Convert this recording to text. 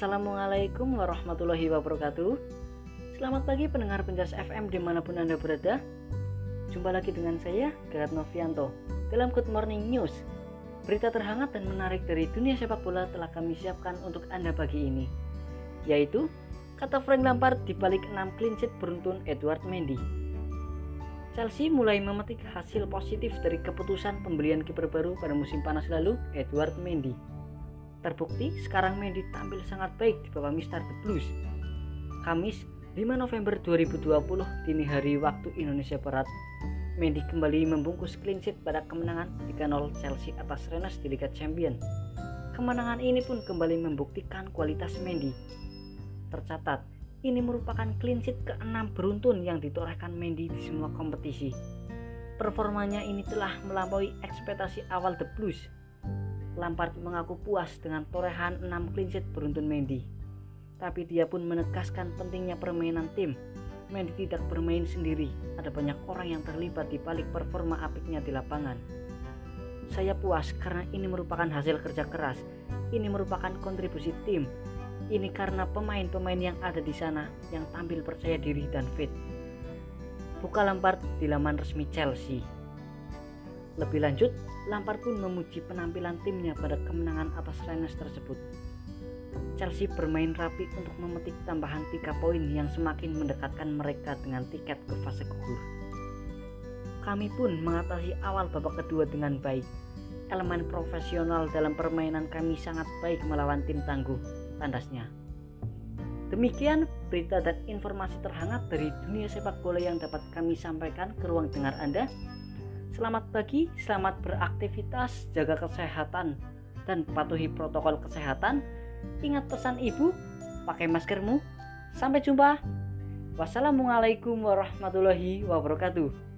Assalamualaikum warahmatullahi wabarakatuh. Selamat pagi pendengar penjas FM di mana pun Anda berada. Jumpa lagi dengan saya, Garat Novianto Dalam Good Morning News. Berita terhangat dan menarik dari dunia sepak bola telah kami siapkan untuk Anda pagi ini Yaitu Kata Frank Lampard dibalik 6 clean sheet beruntun Edward Mendy. Chelsea mulai memetik hasil positif dari keputusan pembelian kiper baru pada musim panas lalu, Edward Mendy. Terbukti sekarang Mendy tampil sangat baik di bawah Mister The Blues. Kamis 5 November 2020 dini hari waktu Indonesia Barat, Mendy kembali membungkus clean sheet pada kemenangan 3-0 Chelsea atas Rennes di Liga Champion. Kemenangan ini pun kembali membuktikan kualitas Mendy. Tercatat, ini merupakan clean sheet ke-6 beruntun yang ditorehkan Mendy di semua kompetisi. Performanya ini telah melampaui ekspektasi awal The Blues Lampard mengaku puas dengan torehan 6 clean sheet beruntun Mendy. Tapi dia pun menegaskan pentingnya permainan tim. Mendy tidak bermain sendiri, ada banyak orang yang terlibat di balik performa apiknya di lapangan. Saya puas karena ini merupakan hasil kerja keras. Ini merupakan kontribusi tim. Ini karena pemain-pemain yang ada di sana yang tampil percaya diri dan fit. Buka Lampard di laman resmi Chelsea. Lebih lanjut, Lampard pun memuji penampilan timnya pada kemenangan atas Rennes tersebut. Chelsea bermain rapi untuk memetik tambahan 3 poin yang semakin mendekatkan mereka dengan tiket ke fase gugur. Kami pun mengatasi awal babak kedua dengan baik. Elemen profesional dalam permainan kami sangat baik melawan tim tangguh, tandasnya. Demikian berita dan informasi terhangat dari dunia sepak bola yang dapat kami sampaikan ke ruang dengar Anda. Selamat pagi, selamat beraktivitas, jaga kesehatan, dan patuhi protokol kesehatan. Ingat pesan ibu, pakai maskermu. Sampai jumpa. Wassalamualaikum warahmatullahi wabarakatuh.